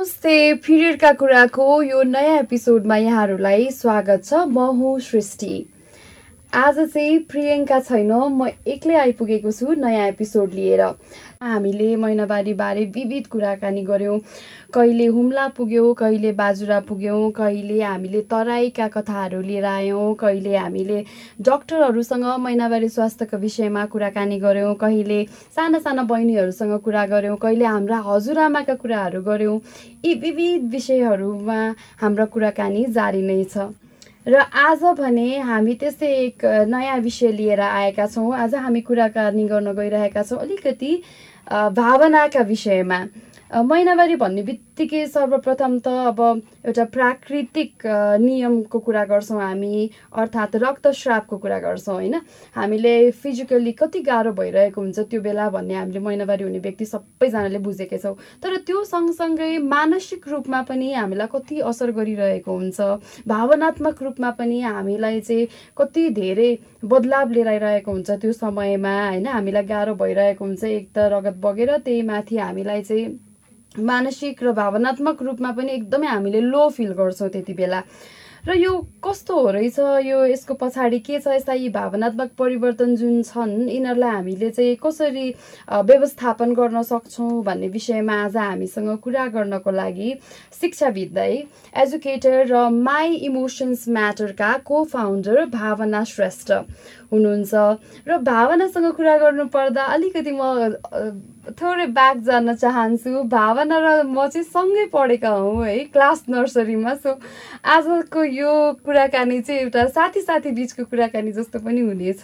नमस्ते पिरियडका कुराको यो नयाँ एपिसोडमा यहाँहरूलाई स्वागत छ। म हुँ सृष्टि। आज चाहिँ प्रियङ्का छैन म एक्लै आइपुगेको छु नयाँ एपिसोड लिएर। हामीले महिनावारीबारे विविध कुराकानी गऱ्यौँ। कहिले हुम्ला पुग्यौँ कहिले बाजुरा पुग्यौँ कहिले हामीले तराईका कथाहरू लिएर आयौँ कहिले हामीले डक्टरहरूसँग महिनावारी स्वास्थ्यको विषयमा कुराकानी गऱ्यौँ कहिले साना साना बहिनीहरूसँग कुरा गऱ्यौँ कहिले हाम्रा हजुरआमाका कुराहरू गऱ्यौँ। यी विविध विषयहरूमा हाम्रो कुराकानी जारी नै छ। र आज भने हामी त्यस्तै एक नयाँ विषय लिएर आएका छौँ। आज हामी कुराकानी गर्न गइरहेका छौँ। अलिकति भावनाका विषयमा महिनावारी भन्ने बित्तिकै सर्वप्रथम त अब एउटा प्राकृतिक नियमको कुरा गर्छौँ हामी अर्थात् रक्तस्रावको कुरा गर्छौँ होइन? हामीले फिजिकल्ली कति गाह्रो भइरहेको हुन्छ त्यो बेला भन्ने हामीले महिनावारी हुने व्यक्ति सबैजनाले बुझेकै छौँ। तर त्यो सँगसँगै मानसिक रूपमा पनि हामीलाई कति असर गरिरहेको हुन्छ भावनात्मक रूपमा पनि हामीलाई चाहिँ कति धेरै बदलाव लिएर आइरहेको हुन्छ त्यो समयमा होइन? हामीलाई गाह्रो भइरहेको हुन्छ एक त रगत बगेर त्यही माथि हामीलाई चाहिँ मानसिक र भावनात्मक रूपमा पनि एकदमै हामीले लो फिल गर्छौँ त्यति बेला। र यो कस्तो हो रहेछ? यो यसको पछाडि के छ? यस्ता यी भावनात्मक परिवर्तन जुन छन् यिनीहरूलाई हामीले चाहिँ कसरी व्यवस्थापन गर्न सक्छौँ भन्ने विषयमा आज हामीसँग कुरा गर्नको लागि शिक्षाविद है एजुकेटर र माई इमोसन्स म्याटरका को फाउन्डर भावना श्रेष्ठ। हुनुहुन्छ। र भावनासँग कुरा गर्नु पर्दा अलिकति म थोरै ब्याक जान चाहन्छु। भावना र म चाहिँ सँगै पढेका हौँ है क्लास नर्सरीमा सो आजको यो कुराकानी चाहिँ एउटा साथी साथी बिचको कुराकानी जस्तो पनि हुनेछ।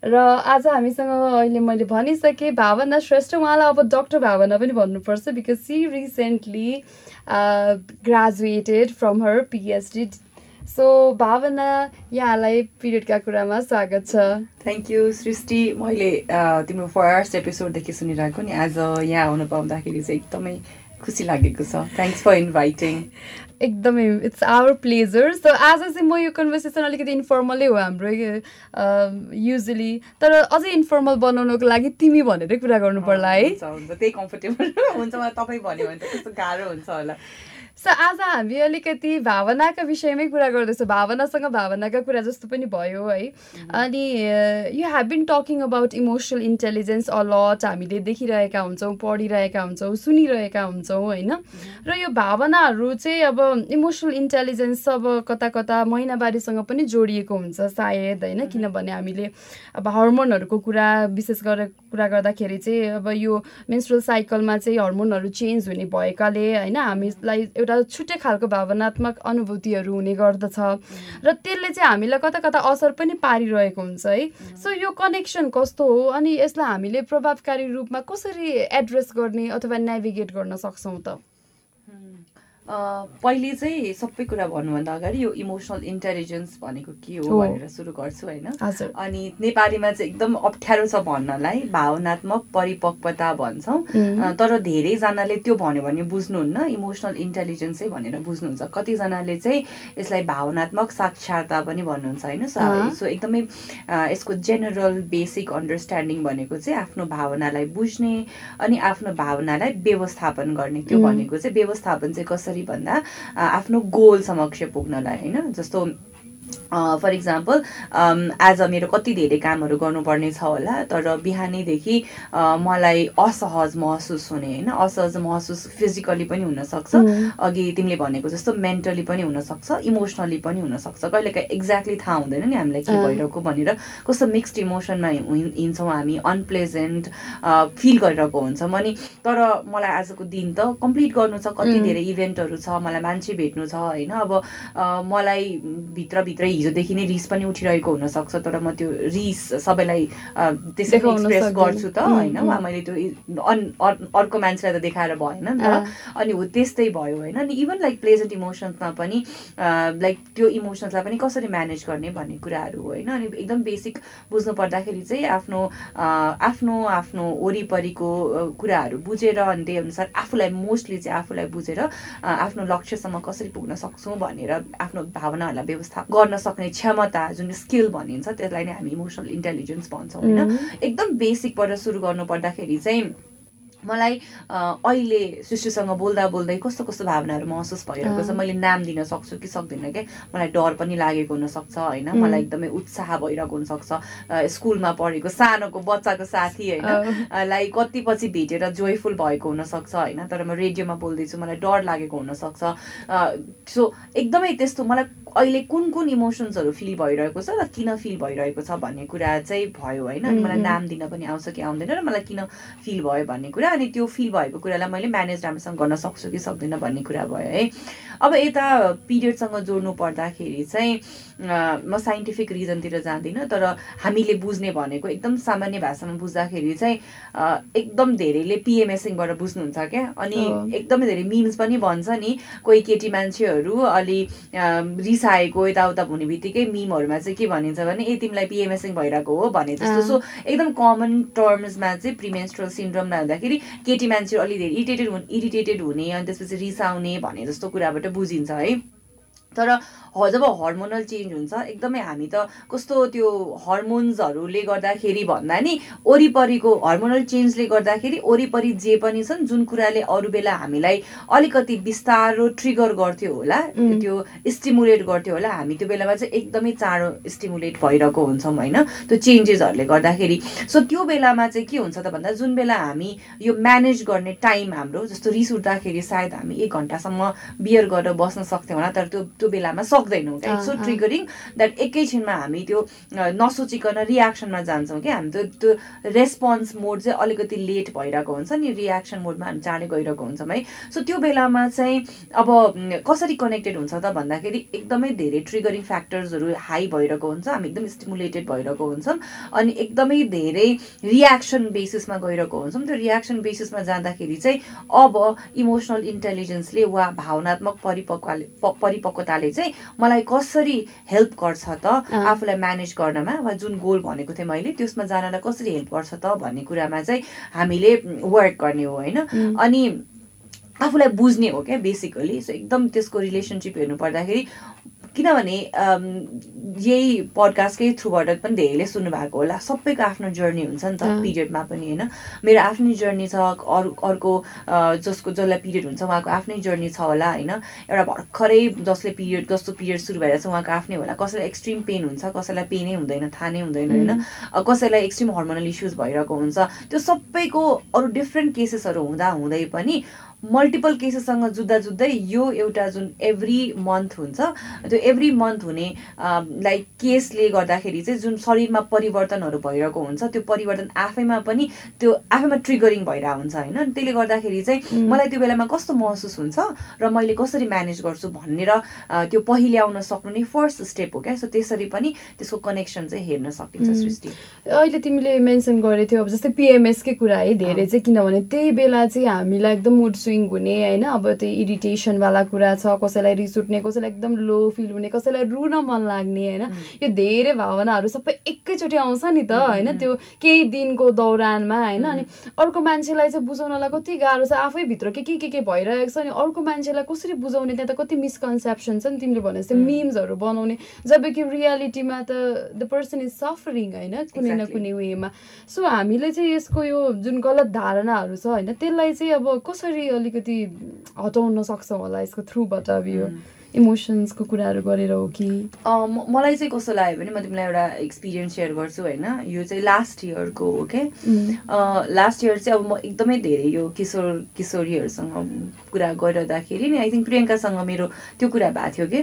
र आज हामीसँग अहिले मैले भनिसकेँ भावना श्रेष्ठ। उहाँलाई अब डक्टर भावना पनि भन्नुपर्छ because she recently graduated from her PhD so Bhavana यहाँलाई पिरियडका कुरामा स्वागत छ थ्याङ्क यू सृष्टि मैले तिम्रो फर्स्ट एपिसोडदेखि सुनिरहेको नि आज यहाँ आउनु पाउँदाखेरि चाहिँ एकदमै खुसी लागेको छ थ्याङ्क्स फर इन्भाइटिङ एकदमै इट्स आवर प्लेजर सो आज चाहिँ म यो कन्भर्सेसन अलिकति इन्फर्मलै हो हाम्रो युजली तर अझै इन्फर्मल बनाउनुको लागि तिमी भनेरै कुरा गर्नु पर्ला है त्यही कम्फर्टेबल हुन्छ मलाई तपाईँ भन्यो भने त त्यस्तो गाह्रो हुन्छ होला। सो आज हामी अलिकति भावनाका विषयमै कुरा गर्दैछौँ। भावनासँग भावनाका कुरा जस्तो पनि भयो है। अनि you have been talking about emotional intelligence a lot हामीले देखिरहेका हुन्छौँ पढिरहेका हुन्छौँ सुनिरहेका हुन्छौँ होइन? र यो भावनाहरू चाहिँ अब इमोसनल इन्टेलिजेन्स अब कता कता महिनावारीसँग पनि जोडिएको हुन्छ सायद होइन? किनभने हामीले अब हर्मोनहरूको कुरा विशेष गरेर कुरा गर्दाखेरि चाहिँ अब यो मेन्सुरल साइकलमा चाहिँ हर्मोनहरू चेन्ज हुने भएकाले होइन? हामीलाई एउटा एउटा छुट्टै खालको भावनात्मक अनुभूतिहरू हुने गर्दछ। र त्यसले चाहिँ हामीलाई कता कता असर पनि पारिरहेको हुन्छ है। सो यो कनेक्सन कस्तो हो? अनि यसलाई हामीले प्रभावकारी रूपमा कसरी एड्रेस गर्ने अथवा नेभिगेट गर्न सक्छौँ त? पहिले चाहिँ सबै कुरा भन्नुभन्दा अगाडि यो इमोसनल इन्टेलिजेन्स भनेको के हो भनेर सुरु गर्छु होइन? अनि नेपालीमा चाहिँ एकदम अप्ठ्यारो छ भन्नलाई भावनात्मक परिपक्वता भन्छौँ। तर धेरैजनाले त्यो भन्यो भने बुझ्नुहुन्न इमोसनल इन्टेलिजेन्सै भनेर बुझ्नुहुन्छ। कतिजनाले चाहिँ यसलाई भावनात्मक साक्षरता पनि भन्नुहुन्छ होइन? सो एकदमै यसको जेनरल बेसिक अन्डरस्ट्यान्डिङ भनेको चाहिँ आफ्नो भावनालाई बुझ्ने अनि आफ्नो भावनालाई व्यवस्थापन गर्ने। त्यो भनेको चाहिँ व्यवस्थापन चाहिँ कसरी भन्दा आफ्नो गोल समक्ष पुग्नलाई होइन? जस्तो फर इक्जाम्पल अ मेरो कति धेरै कामहरू गर्नुपर्ने छ होला तर बिहानैदेखि मलाई असहज महसुस हुने होइन असहज महसुस फिजिकली पनि हुनसक्छ अघि तिमीले भनेको जस्तो मेन्टली पनि हुनसक्छ इमोसनली पनि हुनसक्छ। कहिलेकाहीँ एक्ज्याक्टली थाहा हुँदैन नि हामीलाई के भइरहेको भनेर कस्तो मिक्स्ड इमोसनमा हिँड्छौँ हामी अनप्लेजेन्ट फिल गरिरहेको हुन्छौँ। अनि तर मलाई आजको दिन त कम्प्लिट गर्नु छ कति धेरै इभेन्टहरू छ मलाई मान्छे भेट्नु छ होइन। अब मलाई भित्रभित्रै हिजोदेखि नै रिस पनि उठिरहेको हुनसक्छ तर म त्यो रिस सबैलाई त्यसरी एक्सप्रेस गर्छु त होइन? वा मैले त्यो अर्को मान्छेलाई त देखाएर भएन नि त। अनि हो त्यस्तै भयो होइन? अनि इभन लाइक प्लेजेन्ट इमोसन्समा पनि लाइक त्यो इमोसन्सलाई पनि कसरी म्यानेज गर्ने भन्ने कुराहरू हो होइन? अनि एकदम बेसिक बुझ्नु पर्दाखेरि चाहिँ आफ्नो आफ्नो आफ्नो वरिपरिको कुराहरू बुझेर अनि त्यही अनुसार आफूलाई मोस्टली चाहिँ आफूलाई बुझेर आफ्नो लक्ष्यसम्म कसरी पुग्न सक्छौँ भनेर आफ्नो भावनाहरूलाई व्यवस्था गर्न सक्ने क्षमता जुन स्किल भनिन्छ त्यसलाई नै हामी इमोसनल इन्टेलिजेन्स भन्छौँ होइन? एकदम बेसिकबाट सुरु गर्नु पर्दाखेरि चाहिँ मलाई अहिले सृष्टिसँग बोल्दा बोल्दै कस्तो कस्तो भावनाहरू महसुस भइरहेको छ मैले नाम दिन सक्छु कि सक्दिनँ क्या मलाई डर पनि लागेको हुनसक्छ होइन? मलाई एकदमै उत्साह भइरहेको हुनसक्छ। स्कुलमा पढेको सानोको बच्चाको साथी होइन? लाई कति पछि भेटेर जोयफुल भएको हुनसक्छ होइन? तर म रेडियोमा बोल्दैछु मलाई डर लागेको हुनसक्छ। सो एकदमै त्यस्तो मलाई अहिले कुन कुन इमोसन्सहरू फिल भइरहेको छ र किन फिल भइरहेको छ भन्ने कुरा चाहिँ भयो होइन। मलाई नाम दिन पनि आउँछ कि आउँदैन र मलाई किन फिल भयो भन्ने कुरा। अनि त्यो फिल भएको कुरालाई मैले म्यानेज राम्रोसँग गर्न सक्छु कि सक्दिनँ भन्ने कुरा भयो है। अब यता पिरियडसँग जोड्नु पर्दाखेरि चाहिँ म साइन्टिफिक रिजनतिर जाँदिनँ तर हामीले बुझ्ने भनेको एकदम सामान्य भाषामा बुझ्दाखेरि चाहिँ एकदम धेरैले पिएमएसिङबाट बुझ्नुहुन्छ क्या। अनि एकदमै धेरै मिम्स पनि भन्छ नि कोही केटी मान्छेहरू अलि रिसाएको यताउता हुने बित्तिकै मिमहरूमा चाहिँ के भनिन्छ भने ए तिमीलाई पिएमएसिङ भइरहेको हो भने जस्तो। सो एकदम कमन टर्म्समा चाहिँ प्रिमेन्स्ट्रल सिन्ड्रोम हुँदाखेरि केटी मान्छेहरू अलि धेरै इरिटेटेड हुने इरिटेटेड हुने अनि त्यसपछि रिसाउने भने जस्तो कुराबाट बुझिन्छ है। तर जब हर्मोनल चेन्ज हुन्छ एकदमै हामी त कस्तो त्यो हर्मोन्सहरूले गर्दाखेरि भन्दा नि वरिपरिको हर्मोनल चेन्जले गर्दाखेरि वरिपरि जे पनि छन् जुन कुराले अरू बेला हामीलाई अलिकति बिस्तारो ट्रिगर गर्थ्यो होला त्यो स्टिमुलेट गर्थ्यो होला हामी त्यो बेलामा चाहिँ एकदमै चाँडो स्टिमुलेट भइरहेको हुन्छौँ होइन? त्यो चेन्जेसहरूले गर्दाखेरि। सो त्यो बेलामा चाहिँ के हुन्छ त भन्दा जुन बेला हामी यो म्यानेज गर्ने टाइम हाम्रो जस्तो रिस उठ्दाखेरि सायद हामी एक घन्टासम्म बियर गरेर बस्न सक्थ्यौँ होला तर त्यो त्यो बेलामा सक्दैनौँ क्या सो ट्रिगरिङ द्याट एकैछिनमा हामी त्यो नसोचिकन रियाक्सनमा जान्छौँ क्या। हामी त्यो त्यो रेस्पोन्स मोड चाहिँ अलिकति लेट भइरहेको हुन्छ नि रियाक्सन मोडमा हामी चाँडै गइरहेको हुन्छौँ है। सो त्यो बेलामा चाहिँ अब कसरी कनेक्टेड हुन्छ त भन्दाखेरि एकदमै धेरै ट्रिगरिङ फ्याक्टर्सहरू हाई भइरहेको हुन्छ। हामी एकदम स्टिमुलेटेड भइरहेको हुन्छौँ अनि एकदमै धेरै रियाक्सन बेसिसमा गइरहेको हुन्छौँ। त्यो रियाक्सन बेसिसमा जाँदाखेरि चाहिँ अब इमोसनल इन्टेलिजेन्सले वा भावनात्मक परिपक्वले परिपक्वताले चाहिँ मलाई कसरी हेल्प गर्छ त आफूलाई म्यानेज गर्नमा वा जुन गोल भनेको थिएँ मैले त्यसमा जानलाई कसरी हेल्प गर्छ त भन्ने कुरामा चाहिँ हामीले वर्क गर्ने हो होइन? अनि आफूलाई बुझ्ने हो क्या बेसिकली सो एकदम त्यसको रिलेसनसिप हेर्नु पर्दाखेरि किनभने यही पडकास्टकै थ्रुबाट पनि धेरैले सुन्नु भएको होला। सबैको आफ्नो जर्नी हुन्छ नि त पिरियडमा पनि होइन? मेरो आफ्नै जर्नी छ अरू अर्को जसको जसलाई पिरियड हुन्छ उहाँको आफ्नै जर्नी छ होला होइन? एउटा भर्खरै जसले पिरियड जस्तो पिरियड सुरु भएर छ उहाँको आफ्नै होला। कसैलाई एक्सट्रिम पेन हुन्छ कसैलाई पेनै हुँदैन थाहा नै हुँदैन होइन? कसैलाई एक्सट्रिम हर्मोनल इस्युज भइरहेको हुन्छ। त्यो सबैको अरू डिफ्रेन्ट केसेसहरू हुँदा हुँदै पनि मल्टिपल केसेससँग जुत्दा जुत्दै यो एउटा जुन एभ्री मन्थ हुन्छ त्यो एभ्री मन्थ हुने लाइक केसले गर्दाखेरि चाहिँ जुन शरीरमा परिवर्तनहरू भइरहेको हुन्छ त्यो परिवर्तन आफैमा पनि त्यो आफैमा ट्रिगरिङ भइरहेको हुन्छ होइन? त्यसले गर्दाखेरि चाहिँ मलाई त्यो बेलामा कस्तो महसुस हुन्छ र मैले कसरी म्यानेज गर्छु भनेर त्यो पहिले आउन सक्नु नै फर्स्ट स्टेप हो क्या? सो त्यसरी पनि त्यसको कनेक्सन चाहिँ हेर्न सकिन्छ सृष्टि। अहिले तिमीले मेन्सन गरेको थियो अब जस्तै पिएमएसकै कुरा है धेरै चाहिँ किनभने त्यही बेला चाहिँ हामीलाई एकदम मुड स्विङ हुने होइन? अब त्यो इरिटेसनवाला कुरा छ कसैलाई रिस उठ्ने कसैलाई एकदम लो फिल हुने कसैलाई रुन मन लाग्ने होइन? यो धेरै भावनाहरू सबै एकैचोटि आउँछ नि त होइन? त्यो केही दिनको दौरानमा होइन? अनि अर्को मान्छेलाई चाहिँ बुझाउनलाई कति गाह्रो छ आफैभित्र के के के के भइरहेको छ अनि अर्को मान्छेलाई कसरी बुझाउने त्यहाँ त कति मिसकन्सेप्सन छ नि तिमीले भने जस्तै मिम्सहरू बनाउने जब कि रियालिटीमा त द पर्सन इज सफरिङ होइन? कुनै न कुनै वेमा। सो हामीले चाहिँ यसको यो जुन गलत धारणाहरू छ होइन? त्यसलाई चाहिँ अब कसरी अलिकति हटाउन सक्छौँ होला यसको थ्रुबाट अब यो इमोसन्सको कुराहरू गरेर हो कि? मलाई चाहिँ कस्तो लाग्यो भने म तिमीलाई एउटा एक्सपिरियन्स सेयर गर्छु होइन? यो चाहिँ लास्ट इयरको हो क्या लास्ट इयर चाहिँ अब म एकदमै धेरै यो किशोर किशोरीहरूसँग कुरा गरिरहँदाखेरि नि आई थिङ्क प्रियङ्कासँग मेरो त्यो कुरा भएको थियो कि?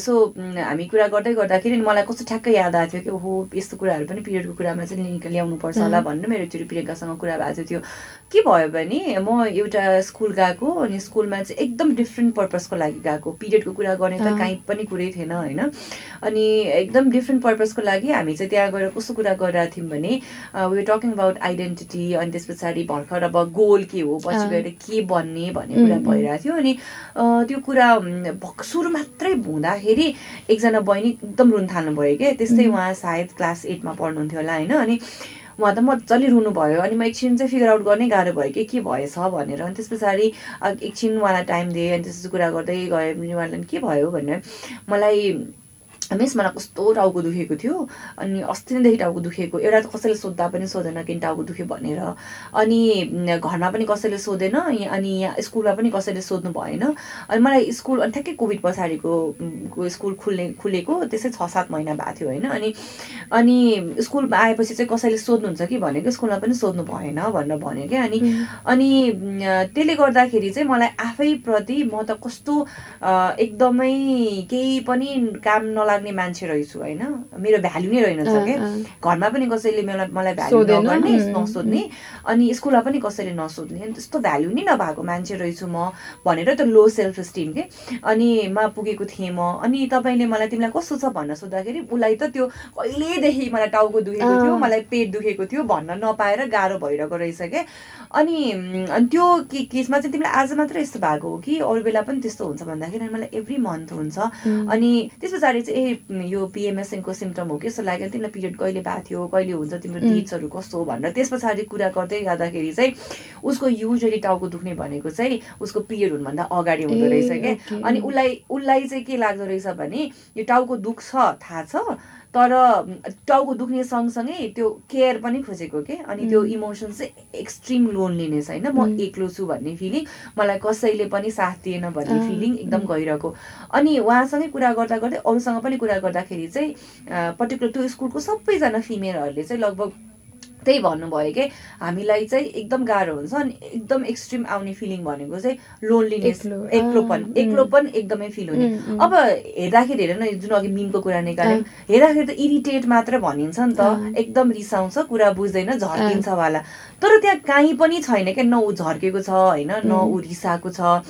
सो हामी कुरा गर्दै गर्दाखेरि नि मलाई कस्तो ठ्याक्कै याद आएको थियो कि ओहो यस्तो कुराहरू पनि पिरियडको कुरामा चाहिँ लिङ्क ल्याउनु पर्छ होला भनेर मेरो एकचोटि प्रियङ्कासँग कुरा भएको थियो। के भयो भने म एउटा स्कुल गएको अनि स्कुलमा चाहिँ एकदम डिफ्रेन्ट पर्पजको लागि गएको पिरियडको कुरा गर्ने त काहीँ पनि कुरै थिएन होइन? अनि एकदम डिफ्रेन्ट पर्पजको लागि हामी चाहिँ त्यहाँ गएर कस्तो कुरा गरिरहेको थियौँ भने वे टकिङ अबाउट आइडेन्टिटी अनि त्यस पछाडि भर्खर अब गोल के हो पछि गएर के बन्ने भन्ने कुरा भइरहेको थियो। अनि त्यो कुरा सुरु मात्रै हुँदाखेरि एकजना बहिनी एकदम रुन थाल्नुभयो क्या त्यस्तै उहाँ सायद क्लास एटमा पढ्नुहुन्थ्यो होला होइन? अनि उहाँ त मजाले रुनुभयो। अनि म एकछिन चाहिँ फिगर आउट गर्नै गाह्रो भयो कि के भएछ भनेर। अनि त्यस पछाडि एकछिन उहाँलाई टाइम दिएँ। अनि त्यसपछि कुरा गर्दै गएँ। उहाँलाई के भयो? भनेर मलाई मिस मलाई कस्तो टाउको दुखेको थियो अनि अस्ति नैदेखि टाउको दुखेको एउटा त कसैले सोद्धा पनि सोधेन किन टाउको दुख्यो भनेर अनि घरमा पनि कसैले सोधेन अनि यहाँ स्कुलमा पनि कसैले सोध्नु भएन अनि मलाई स्कुल अनि ठ्याक्कै कोभिड पछाडिको स्कुल खुल्ने खुलेको त्यसै छ सात महिना भएको थियो होइन अनि अनि स्कुलमा आएपछि चाहिँ कसैले सोध्नुहुन्छ कि भनेको स्कुलमा पनि सोध्नु भएन भनेर भन्यो क्या अनि अनि त्यसले गर्दाखेरि चाहिँ मलाई आफैप्रति म त कस्तो एकदमै केही पनि काम नलाग्ने लाग्ने मान्छे रहेछु होइन? मेरो भ्याल्यु नै रहेनछ क्या। घरमा पनि कसैले मलाई मलाई भ्याल्यु नगर्ने नसोध्ने अनि स्कुलमा पनि कसैले नसोध्ने। अनि त्यस्तो भ्याल्यु नै नभएको मान्छे रहेछु म भनेर त लो सेल्फ इस्टिम के। अनि म पुगेको थिएँ म। अनि तपाईँले मलाई तिमीलाई कस्तो छ भन्न सोद्धाखेरि उसलाई त त्यो कहिलेदेखि मलाई टाउको दुखेको थियो मलाई पेट दुखेको थियो भन्न नपाएर गाह्रो भइरहेको रहेछ क्या। अनि अनि त्यो केसमा चाहिँ तिमीलाई आज मात्रै यस्तो भएको हो कि अरू बेला पनि त्यस्तो हुन्छ भन्दाखेरि मलाई एभ्री मन्थ हुन्छ। अनि त्यस पछाडि चाहिँ यो पिएमएसएनको सिम्टम हो कि जस्तो लाग्यो तिमीलाई पिरियड कहिले भएको थियो कहिले हुन्छ तिम्रो डेट्सहरू कस्तो हो भनेर। त्यस पछाडि कुरा गर्दै जाँदाखेरि चाहिँ उसको युजली टाउको दुख्ने भनेको चाहिँ उसको पिरियड हुनुभन्दा अगाडि हुँदो रहेछ क्या। अनि उसलाई उसलाई चाहिँ के लाग्दो रहेछ भने यो टाउको दुख्छ थाहा छ? तर टाउको दुख्ने सँगसँगै त्यो केयर पनि खोजेको के? अनि त्यो इमोसन चाहिँ एक्सट्रिम लोनलिनेस होइन? म एक्लो छु भन्ने फिलिङ मलाई कसैले पनि साथ दिएन भन्ने फिलिङ एकदम गइरहेको अनि उहाँसँगै कुरा गर्दा गर्दै अरूसँग पनि कुरा गर्दाखेरि चाहिँ पर्टिकुलर त्यो स्कुलको सबैजना फिमेलहरूले चाहिँ लगभग त्यही भन्नुभयो कि हामीलाई चाहिँ एकदम गाह्रो हुन्छ अनि एकदम एक्सट्रिम आउने फिलिङ भनेको चाहिँ लोनलिनेस एक्लोपन। एक्लोपन एकदमै फिल हुने। अब हेर्दाखेरि हेर न जुन अघि मिनको कुरा निकाल्यो हेर्दाखेरि त इरिटेट मात्र भनिन्छ नि त। एकदम रिसाउँछ कुरा बुझ्दैन झर्किन्छ वाला। तर त्यहाँ काहीँ पनि छैन क्या न ऊ झर्केको छ होइन न ऊ रिसाएको छ।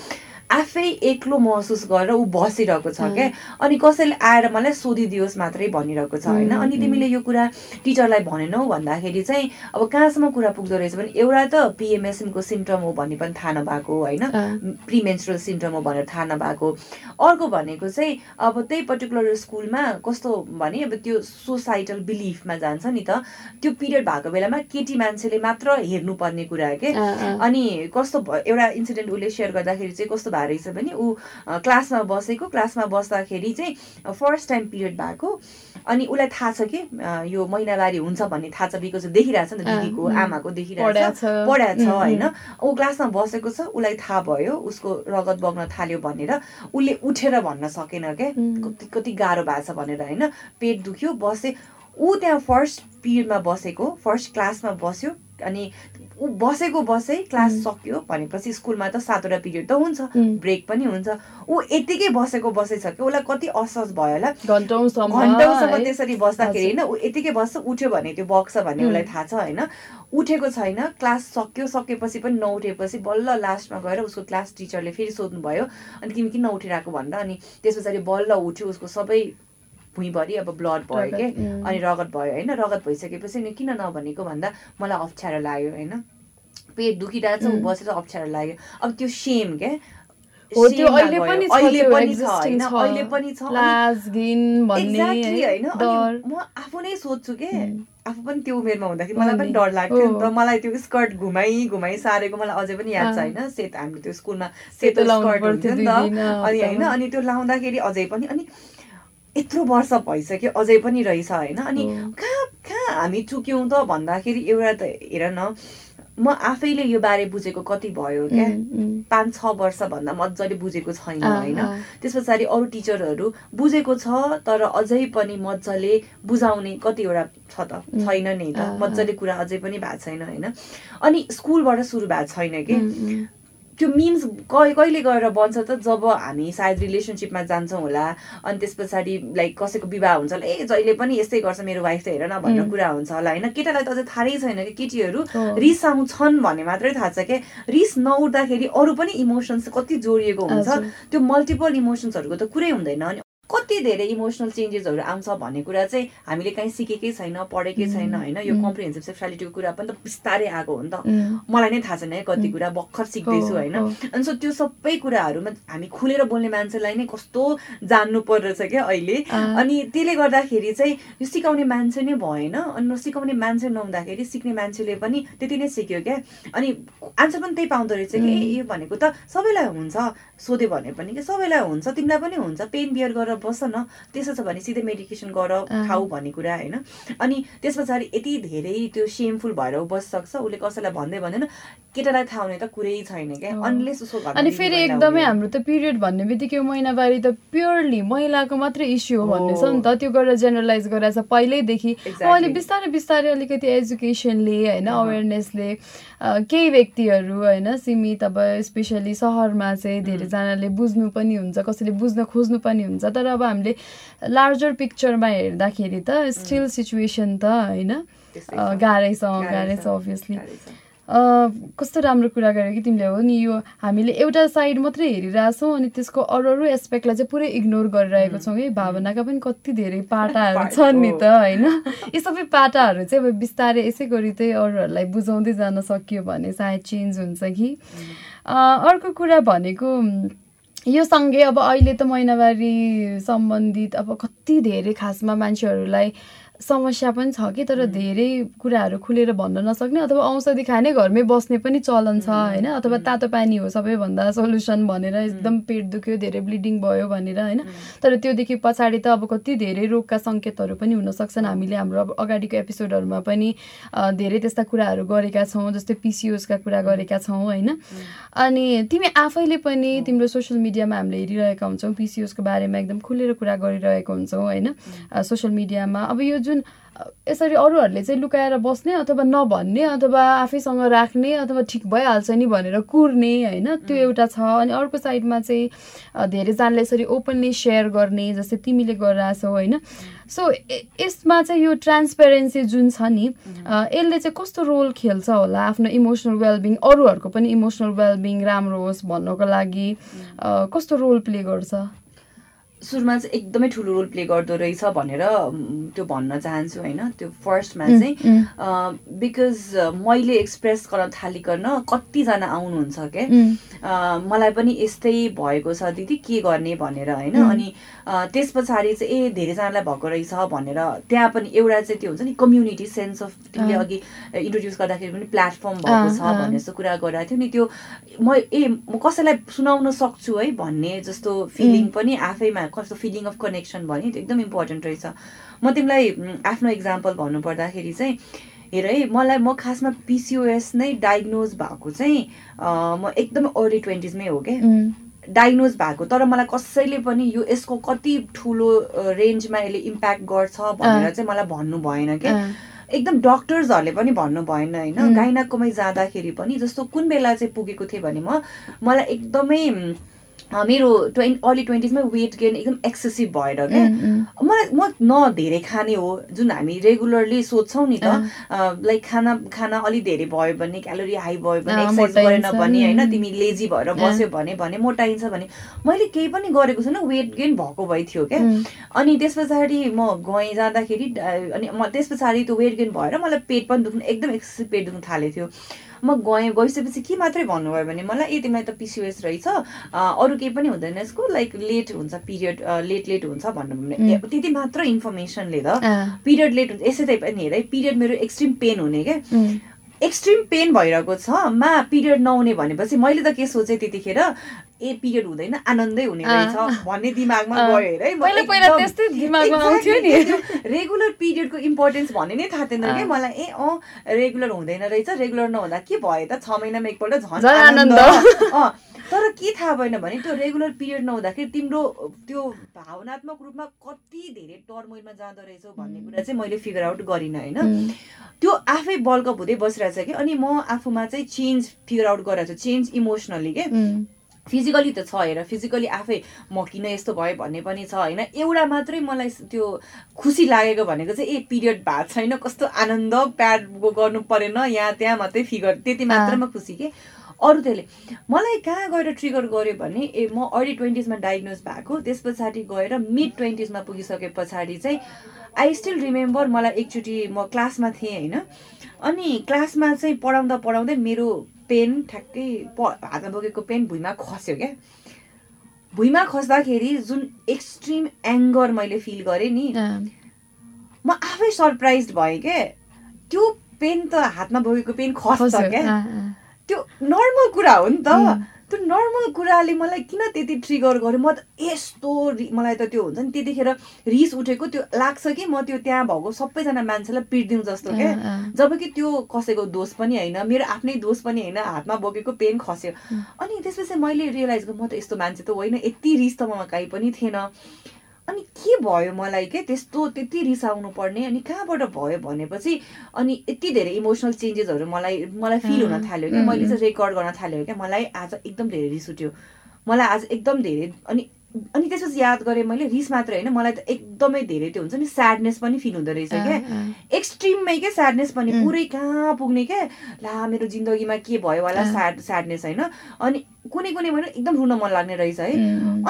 आफै एक्लो महसुस गरेर ऊ बसिरहेको छ क्या अनि कसैले आएर मलाई सोधिदियोस् मात्रै भनिरहेको छ होइन? अनि तिमीले यो कुरा टिचरलाई भनेनौ भन्दाखेरि चाहिँ अब कहाँसम्म कुरा पुग्दो रहेछ भने एउटा त पिएमएसएमको सिम्टम हो भन्ने पनि थाहा नभएको होइन? प्रिमेन्सुरल सिम्टम हो भनेर थाहा नभएको अर्को भनेको चाहिँ अब त्यही पर्टिकुलर स्कुलमा कस्तो भने अब त्यो सोसाइटल बिलिफमा जान्छ नि त त्यो पिरियड भएको बेलामा केटी मान्छेले मात्र हेर्नुपर्ने कुरा के? अनि कस्तो एउटा इन्सिडेन्ट उसले सेयर गर्दाखेरि चाहिँ कस्तो भएको रहेछ भने ऊ क्लासमा बसेको क्लासमा बस्दाखेरि चाहिँ फर्स्ट टाइम पिरियड भएको। अनि उसलाई थाहा छ कि यो महिनावारी हुन्छ भन्ने थाहा छ बिकज देखिरहेछ नि त दिदीको आमाको देखिरहेछ पढाएको छ। होइन। ऊ क्लासमा बसेको छ उसलाई थाहा भयो उसको रगत बग्न थाल्यो भनेर। उसले उठेर भन्न सकेन क्या कति कति गाह्रो भएको छ भनेर होइन। पेट दुख्यो बसे। ऊ त्यहाँ फर्स्ट पिरियडमा बसेको फर्स्ट क्लासमा बस्यो। अनि ऊ बसेको बसै क्लास सक्यो भनेपछि स्कुलमा त सातवटा पिरियड त हुन्छ ब्रेक पनि हुन्छ। ऊ यतिकै बसेको बसै छ कि उसलाई कति असहज भयो होला। घन्टौँसम्म त्यसरी बस्दाखेरि होइन ऊ यतिकै बस्छ उठ्यो भने त्यो बग्छ भन्ने उसलाई थाहा छ होइन। उठेको छैन क्लास सक्यो सकेपछि पनि नउठेपछि बल्ल लास्टमा गएर उसको क्लास टिचरले फेरि सोध्नुभयो अनि तिमी किन नउठिरहेको भन्दा अनि त्यस पछाडि बल्ल उठ्यो उसको सबै भुइँभरि अब ब्लड भयो क्या अनि रगत भयो होइन? रगत भइसकेपछि नि किन नभनेको भन्दा मलाई अप्ठ्यारो लाग्यो होइन? पेट दुखिरहेको छ बसेर अप्ठ्यारो लाग्यो। अब त्यो सेम क्या म आफू नै सोध्छु के? आफू पनि त्यो उमेरमा हुँदाखेरि मलाई पनि डर लाग्थ्यो। नि त मलाई त्यो स्कर्ट घुमाइ घुमाइ सारेको मलाई अझै पनि याद छ होइन? सेतो हामीले त्यो स्कुलमा सेतो स्कर्ट हुन्थ्यो नि त। अनि होइन? अनि त्यो लाउँदाखेरि अझै पनि अनि यत्रो वर्ष भइसक्यो अझै पनि रहेछ होइन। अनि कहाँ कहाँ हामी चुक्यौँ त भन्दाखेरि एउटा त हेर न म आफैले यो बारे बुझेको कति भयो क्या? पाँच छ वर्षभन्दा मजाले बुझेको छैन होइन। त्यस पछाडि अरू टिचरहरू बुझेको छ तर अझै पनि मजाले बुझाउने कतिवटा छ त छैन नि त। मजाले कुरा अझै पनि भएको छैन होइन। अनि स्कुलबाट सुरु भएको छैन कि? त्यो मिन्स कहिले गएर बन्छ त जब हामी सायद रिलेसनसिपमा जान्छौँ होला अनि त्यस पछाडि लाइक कसैको विवाह हुन्छ होला ए जहिले पनि यस्तै गर्छ मेरो वाइफ त हेर न भन्ने कुरा हुन्छ होला होइन? केटालाई त अझै थाहै छैन कि केटीहरू रिसाउँछन् भन्ने मात्रै थाहा छ क्या। रिस नउठ्दाखेरि अरू पनि इमोसन्स कति जोडिएको हुन्छ। त्यो मल्टिपल इमोसन्सहरूको त कुरै हुँदैन। अनि कति धेरै इमोसनल चेन्जेसहरू आउँछ भन्ने कुरा चाहिँ हामीले कहीँ सिकेकै छैन पढेकै छैन होइन? यो कम्प्रिहेन्सिभ सेक्सुअलिटीको कुरा पनि त बिस्तारै आएको हो नि त। मलाई नै थाहा छैन है कति कुरा भर्खर सिक्दैछु होइन? अनि सो त्यो सबै कुराहरूमा हामी खुलेर बोल्ने मान्छेलाई नै कस्तो जान्नु पर्दछ क्या अहिले? अनि त्यसले गर्दाखेरि चाहिँ यो सिकाउने मान्छे नै भएन अनि नसिकाउने मान्छे नहुँदाखेरि सिक्ने मान्छेले पनि त्यति नै सिक्यो क्या। अनि आन्सर पनि त्यही पाउँदो रहेछ कि यो भनेको त सबैलाई हुन्छ सोध्यो भने पनि कि सबैलाई हुन्छ तिमीलाई पनि हुन्छ पेन बियर गरेर बस बस्छ न। त्यसो छ भने सिधै मेडिकेसन गर खाऊ भन्ने कुरा होइन। अनि त्यस पछाडि यति धेरै त्यो सेमफुल भएर ऊ बसिसक्छ उसले कसैलाई भन्दै भन्दैन। केटालाई थाहा हुने त कुरै छैन क्या। अनलेस उसको अनि फेरि एकदमै हाम्रो त पिरियड भन्ने बित्तिकै महिनावारी त प्योरली महिलाको मात्रै इस्यु हो भन्ने छ नि त। त्यो गरेर जेनरलाइज गरेर पहिल्यैदेखि। अहिले बिस्तारै बिस्तारै अलिकति एजुकेसनले होइन अवेरनेसले केही व्यक्तिहरू होइन सीमित अब स्पेसली सहरमा चाहिँ धेरैजनाले बुझ्नु पनि हुन्छ कसैले बुझ्न खोज्नु पनि हुन्छ। तर अब हामीले लार्जर पिक्चरमा हेर्दाखेरि त स्टिल सिचुएसन त होइन। गाह्रै छ गाह्रै छ अभियसली कस्तो राम्रो कुरा गर्यो कि तिमीले हो? नि यो हामीले एउटा साइड मात्रै हेरिरहेछौँ अनि त्यसको अरू अरू एस्पेक्टलाई चाहिँ पुरै इग्नोर गरिरहेको छौँ है भावनाका पनि कति धेरै पाटाहरू छन् नि त होइन? यी सबै पाटाहरू चाहिँ अब बिस्तारै यसै गरी चाहिँ अरूहरूलाई बुझाउँदै जान सकियो भने सायद चेन्ज हुन्छ कि। अर्को कुरा भनेको यो सँगै अब अहिले त महिनावारी सम्बन्धित अब कति धेरै खासमा मान्छेहरूलाई समस्या पनि छ कि तर धेरै कुराहरू खुलेर भन्न नसक्ने अथवा औषधि खाने घरमै बस्ने पनि चलन छ होइन? अथवा तातो पानी हो सबैभन्दा सोल्युसन भनेर एकदम पेट दुख्यो धेरै ब्लिडिङ भयो भनेर होइन? तर त्योदेखि पछाडि त अब कति धेरै रोगका सङ्केतहरू पनि हुनसक्छन्। हामीले हाम्रो अब अगाडिको एपिसोडहरूमा पनि धेरै त्यस्ता कुराहरू गरेका छौँ जस्तै पिसिओसका कुरा गरेका छौँ होइन? अनि तिमी आफैले पनि तिम्रो सोसियल मिडियामा हामीले हेरिरहेका हुन्छौँ पिसिओसको बारेमा एकदम खुलेर कुरा गरिरहेको हुन्छौँ होइन? सोसियल मिडियामा अब यो जुन यसरी अरूहरूले चाहिँ लुकाएर बस्ने अथवा नभन्ने अथवा आफैसँग राख्ने अथवा ठिक भइहाल्छ नि भनेर कुर्ने होइन? त्यो एउटा छ। अनि अर्को साइडमा चाहिँ धेरैजनाले यसरी ओपनली सेयर गर्ने जस्तै तिमीले गरिरहेछौ होइन? सो यसमा चाहिँ यो ट्रान्सपेरेन्सी जुन छ नि यसले चाहिँ कस्तो रोल खेल्छ होला? आफ्नो इमोसनल वेलबिङ अरूहरूको पनि इमोसनल वेलबिङ राम्रो होस् भन्नको लागि कस्तो रोल प्ले गर्छ? सुरुमा चाहिँ एकदमै ठुलो रोल प्ले गर्दो रहेछ भनेर त्यो भन्न चाहन्छु होइन। त्यो फर्स्टमा चाहिँ बिकज मैले एक्सप्रेस गर्न थालिकन कतिजना आउनुहुन्छ क्या मलाई पनि यस्तै भएको छ दिदी के गर्ने भनेर होइन। अनि त्यस पछाडि चाहिँ ए धेरैजनालाई भएको रहेछ भनेर त्यहाँ पनि एउटा चाहिँ त्यो हुन्छ नि कम्युनिटी सेन्स अफ तिमीले अघि इन्ट्रोड्युस गर्दाखेरि पनि प्लेटफर्म भएको छ भन्ने जस्तो कुरा गरिरहेको थियो नि। त्यो म ए म कसैलाई सुनाउन सक्छु है भन्ने जस्तो फिलिङ पनि आफैमा कस्तो फिलिङ अफ कनेक्सन भन्यो त्यो एकदम इम्पोर्टेन्ट रहेछ। म तिमीलाई आफ्नो इक्जाम्पल भन्नुपर्दाखेरि चाहिँ हेर है मलाई म खासमा पिसिओएस नै डायग्नोज भएको चाहिँ म एकदमै अर्ली ट्वेन्टिजमै हो क्या। डायग्नोज भएको तर मलाई कसैले पनि यो यसको कति ठुलो रेन्जमा यसले इम्प्याक्ट गर्छ भनेर चाहिँ मलाई भन्नु भएन क्या। एकदम डक्टर्सहरूले पनि भन्नु भएन होइन। गाइनाकोमै जाँदाखेरि पनि जस्तो कुन बेला चाहिँ पुगेको थिएँ भने म मलाई एकदमै मेरो ट्वेन्टी अर्ली ट्वेन्टिजमै वेट गेन एकदम एक्सेसिभ भएर क्या। मलाई म न धेरै खाने हो जुन हामी रेगुलरली सोध्छौँ नि त लाइक खाना खाना अलिक धेरै भयो भने क्यालोरी हाई भयो भने एक्सर्साइज गरेन भने होइन तिमी लेजी भएर बस्यो भने भने मोटाइन्छ भने मैले केही पनि गरेको छैन वेट गेन भएको भइ थियो क्या। अनि त्यस पछाडि म गएँ जाँदाखेरि अनि म त्यस पछाडि त्यो वेट गेन भएर मलाई पेट पनि दुख्नु एकदम एक्सेसिभ पेट दुख्नु थालेको थियो। म गएँ गइसकेपछि के मात्रै भन्नुभयो भने मलाई ए तिमीलाई त पिसिओएस रहेछ। अरू केही पनि हुँदैन यसको लाइक लेट हुन्छ पिरियड लेट लेट हुन्छ भन्नु भने। त्यति मात्र इन्फर्मेसनले त। पिरियड लेट हुन्छ यसै पनि हेर पिरियड मेरो एक्सट्रिम पेन हुने क्या। एक्सट्रिम पेन भइरहेको छ मा पिरियड नहुने भनेपछि मैले त के सोचेँ त्यतिखेर ए पिरियड हुँदैन आनन्दै हुने रहेछ भन्ने दिमागमा गयो है रेगुलर पिरियडको इम्पोर्टेन्स भन्ने नै थाहा थिएन कि मलाई। ए अँ रेगुलर हुँदैन रहेछ। रेगुलर नहुँदा के भयो त? छ महिनामा एकपल्ट झन् आनन्द। तर के थाहा भएन भने त्यो रेगुलर पिरियड नहुँदाखेरि तिम्रो त्यो भावनात्मक रूपमा कति धेरै टर्मोइलमा जाँदो रहेछौ भन्ने कुरा चाहिँ मैले फिगर आउट गरिनँ होइन? त्यो आफै बल्कअप हुँदै बसिरहेछ कि अनि म आफूमा चाहिँ चेन्ज फिगर आउट गरिरहेको छु। चेन्ज इमोसनली के? फिजिकली त छ हेर फिजिकली आफै म किन यस्तो भयो भन्ने पनि छ होइन? एउटा मात्रै मलाई त्यो खुसी लागेको भनेको चाहिँ ए पिरियड भएको छैन कस्तो आनन्द प्याड गर्नु परेन यहाँ त्यहाँ मात्रै फिगर त्यति मात्रमा खुसी के? अरू त्यसले मलाई कहाँ गएर ट्रिगर गर्यो भने ए म अर्ली ट्वेन्टिजमा डायग्नोज भएको त्यस पछाडि गएर मिड ट्वेन्टिजमा पुगिसके पछाडि चाहिँ आई स्टिल रिमेम्बर मलाई एकचोटि म क्लासमा थिएँ होइन? अनि क्लासमा चाहिँ पढाउँदा पढाउँदै मेरो पेन ठ्याक्कै प हातमा बोकेको पेन भुइँमा खस्यो क्या। भुइँमा खस्दाखेरि जुन एक्सट्रिम एङ्गर मैले फिल गरेँ नि म आफै सरप्राइज भएँ क्या त्यो पेन त हातमा बोकेको पेन खस्छ क्या। त्यो नर्मल कुरा हो नि त। त्यो नर्मल कुराले मलाई किन त्यति ट्रिगर गर्यो? म त यस्तो मलाई त त्यो हुन्छ नि त्यतिखेर रिस उठेको त्यो लाग्छ कि म त्यो त्यहाँ भएको सबैजना मान्छेलाई पिटिदिउँ जस्तो क्या जब कि त्यो कसैको दोष पनि होइन मेरो आफ्नै दोष पनि होइन हातमा बोकेको पेन खस्यो। अनि त्यसपछि मैले रियलाइज गरेँ म त यस्तो मान्छे त होइन यति रिस त ममा काहीँ पनि थिएन। अनि के भयो मलाई के त्यस्तो त्यति रिसाउनु पर्ने? अनि कहाँबाट भयो भनेपछि अनि यति धेरै इमोसनल चेन्जेसहरू मलाई मलाई फिल हुन थाल्यो क्या। मैले चाहिँ रेकर्ड गर्न थाल्यो क्या। मलाई आज एकदम धेरै रिस उठ्यो। मलाई आज एकदम धेरै अनि अनि त्यसपछि याद गरेँ मैले रिस मात्रै होइन मलाई त एकदमै धेरै त्यो हुन्छ नि स्याडनेस पनि फिल हुँदो रहेछ क्या। एक्सट्रिममै क्या स्याडनेस पनि पुरै कहाँ पुग्ने क्या? ला मेरो जिन्दगीमा के भयो होला स्याड स्याडनेस होइन। अनि कुनै कुनै भने एकदम रुन मन लाग्ने रहेछ है।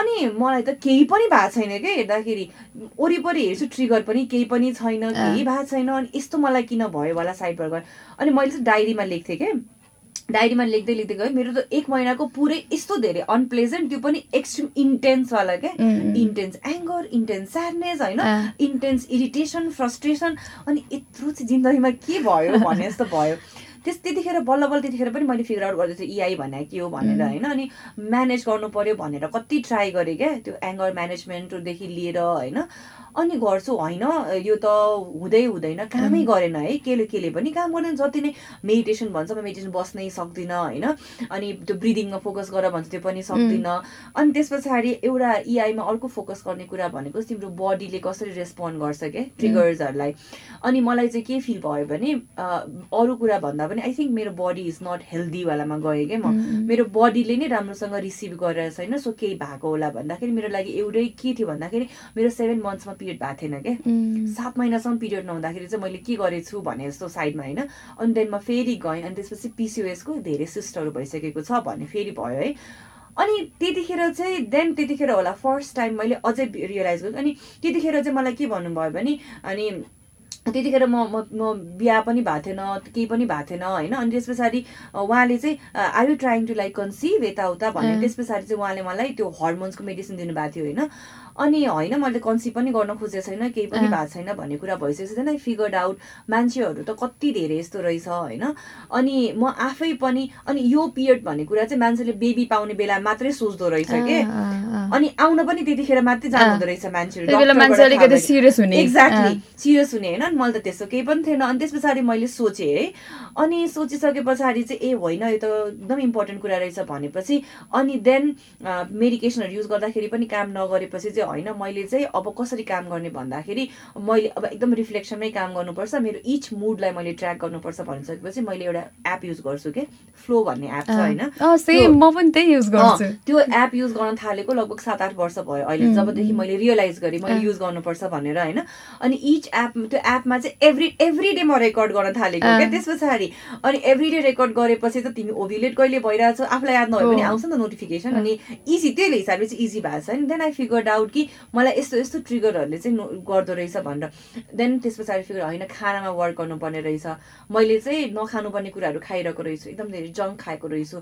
अनि मलाई त केही पनि भएको छैन क्या हेर्दाखेरि। वरिपरि हेर्छु ट्रिगर पनि केही पनि छैन केही भएको छैन। अनि यस्तो मलाई किन भयो होला साइडबाट अनि मैले चाहिँ डायरीमा लेख्थेँ क्या। डायरीमा लेख्दै लेख्दै गयो मेरो त एक महिनाको पुरै यस्तो धेरै अनप्लेजेन्ट त्यो पनि एक्सट्रिम इन्टेन्सवाला क्या इन्टेन्स एङ्गर इन्टेन्स स्याडनेस होइन? इन्टेन्स इरिटेसन फ्रस्ट्रेसन अनि यत्रो चाहिँ जिन्दगीमा के भयो भने जस्तो भयो। त्यस त्यतिखेर बल्ल बल्ल त्यतिखेर पनि मैले फिगर आउट गर्दैछु इआई भने के हो भनेर होइन? अनि म्यानेज गर्नु पऱ्यो भनेर कति ट्राई गरेँ क्या त्यो एङ्गर म्यानेजमेन्टदेखि लिएर होइन? अनि गर्छु होइन? यो त हुँदै हुँदैन कामै गरेन है? केले केले पनि काम गरेन जति नै मेडिटेसन भन्छ म मेडिटेसन बस्नै सक्दिनँ होइन? अनि त्यो ब्रिदिङमा फोकस गर भन्छ त्यो पनि सक्दिनँ। अनि त्यस पछाडि एउटा इआईमा अर्को फोकस गर्ने कुरा भनेको तिम्रो बडीले कसरी रेस्पोन्ड गर्छ क्या? ट्रिगर्सहरूलाई अनि मलाई चाहिँ के फिल भयो भने अरू कुरा भन्दा पनि आई थिङ्क मेरो बडी इज नट हेल्दीवालामा गएँ क्या म। मेरो बडीले नै राम्रोसँग रिसिभ गरेर छैन सो केही भएको होला भन्दाखेरि मेरो लागि एउटै के थियो भन्दाखेरि मेरो सेभेन मन्थ्समा पिरियड भएको थिएन क्या सात महिनासम्म पिरियड नहुँदाखेरि चाहिँ मैले के गरेछु भने जस्तो साइडमा होइन अनि देन म फेरि गएँ अनि त्यसपछि पिसिओएसको धेरै सिस्टहरू भइसकेको छ भन्ने फेरि भयो है। अनि त्यतिखेर चाहिँ देन त्यतिखेर होला फर्स्ट टाइम मैले अझै रियलाइज गरेँ। अनि त्यतिखेर चाहिँ मलाई के भन्नुभयो भने अनि त्यतिखेर म म बिहा पनि भएको थिएन केही पनि भएको थिएन होइन। अनि त्यस पछाडि उहाँले चाहिँ are you trying to like conceive यताउता भने त्यस पछाडि चाहिँ उहाँले मलाई त्यो हर्मोन्सको मेडिसिन दिनुभएको थियो होइन। अनि होइन मैले कन्सिभ पनि गर्न खोजेको छैन केही पनि भएको छैन भन्ने कुरा भइसकेपछि चाहिँ आई फिगर्ड आउट मान्छेहरू त कति धेरै यस्तो रहेछ होइन। अनि म आफै पनि अनि यो पिरियड भन्ने कुरा चाहिँ मान्छेले बेबी पाउने बेला मात्रै सोच्दो रहेछ कि। अनि आउन पनि त्यतिखेर मात्रै जानु हुँदो रहेछ मान्छेहरू एक्ज्याक्टली सिरियस हुने। होइन। मैले त त्यस्तो केही पनि थिएन। अनि त्यस पछाडि मैले सोचेँ है। अनि सोचिसके पछाडि चाहिँ ए होइन यो त एकदम इम्पोर्टेन्ट कुरा रहेछ भनेपछि अनि देन मेडिकेसनहरू युज गर्दाखेरि पनि काम नगरेपछि चाहिँ होइन मैले चाहिँ अब कसरी काम गर्ने भन्दाखेरि मैले अब एकदम रिफ्लेक्सनमै काम गर्नुपर्छ। मेरो इच मुडलाई मैले ट्र्याक गर्नुपर्छ भनिसकेपछि मैले एउटा एप युज गर्छु कि? फ्लो भन्ने एप छ होइन। म पनि त्यही युज गर्छु। त्यो एप युज गर्न थालेको लगभग सात आठ वर्ष भयो अहिले जबदेखि मैले रियलाइज गरेँ मैले युज गर्नुपर्छ भनेर होइन। अनि इच एप त्यो एपमा चाहिँ एभ्री एभ्री डे म रेकर्ड गर्न थालेको क्या त्यस पछाडि। अनि एभ्री डे रेकर्ड गरेपछि त तिमी ओभ्युलेट कहिले भइरहेछ? आफूलाई याद नभए पनि आउँछ नि त नोटिफिकेसन अनि इजी त्यही हिसाबले चाहिँ इजी भएको छ। नि देन आई फिगर आउट कि मलाई यस्तो यस्तो ट्रिगरहरूले चाहिँ गर्दो रहेछ भनेर। देन त्यस पछाडि फिगर होइन खानामा वर्क गर्नुपर्ने रहेछ। मैले चाहिँ नखानुपर्ने कुराहरू खाइरहेको रहेछु। एकदम धेरै जङ्क खाएको रहेछु।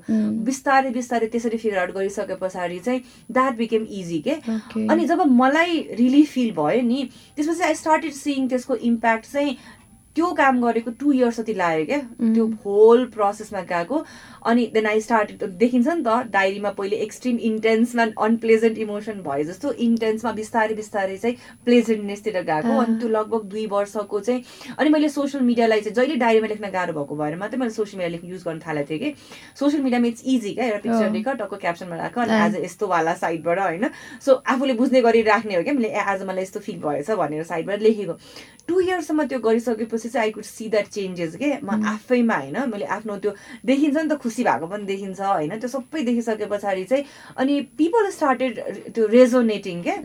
बिस्तारै बिस्तारै त्यसरी फिगर आउट गरिसके पछाडि चाहिँ द्याट बिकेम इजी के? अनि जब मलाई रिलिफ फिल भयो नि त्यसपछि आई स्टार्टेड सिइङ त्यसको इम्प्याक्ट चाहिँ त्यो काम गरेको टु इयर्स जति लाग्यो क्या त्यो होल प्रोसेसमा गएको। अनि देन आई स्टार्ट देखिन्छ नि त डायरीमा पहिले एक्सट्रिम इन्टेन्समा अनप्लेजेन्ट इमोसन भयो जस्तो इन्टेन्समा बिस्तारै बिस्तारै चाहिँ प्लेजेन्टनेसतिर गएको अनि त्यो लगभग दुई वर्षको चाहिँ अनि मैले सोसियल मिडियालाई चाहिँ जहिले डायरीमा लेख्न गाह्रो भएको भएर मात्रै मैले सोसियल मिडिया लेख्न युज गर्न थालेको थिएँ कि। सोसियल मिडियामा इट्स इजी क्या एउटा पिक्चर लेख टक्क क्याप्सनमा राख अनि आज यस्तोवाला साइडबाट होइन। सो आफूले बुझ्ने गरी राख्ने हो क्या मैले आज मलाई यस्तो फिल भएछ भनेर साइडबाट लेखेको। टु इयर्ससम्म त्यो गरिसकेपछि चाहिँ I could see that changes के म आफैमा होइन मैले आफ्नो त्यो देखिन्छ नि त खुसी भएको पनि देखिन्छ होइन? त्यो सबै देखिसके पछाडि चाहिँ अनि पिपल स्टार्टेड त्यो रेजोनेटिङ क्या?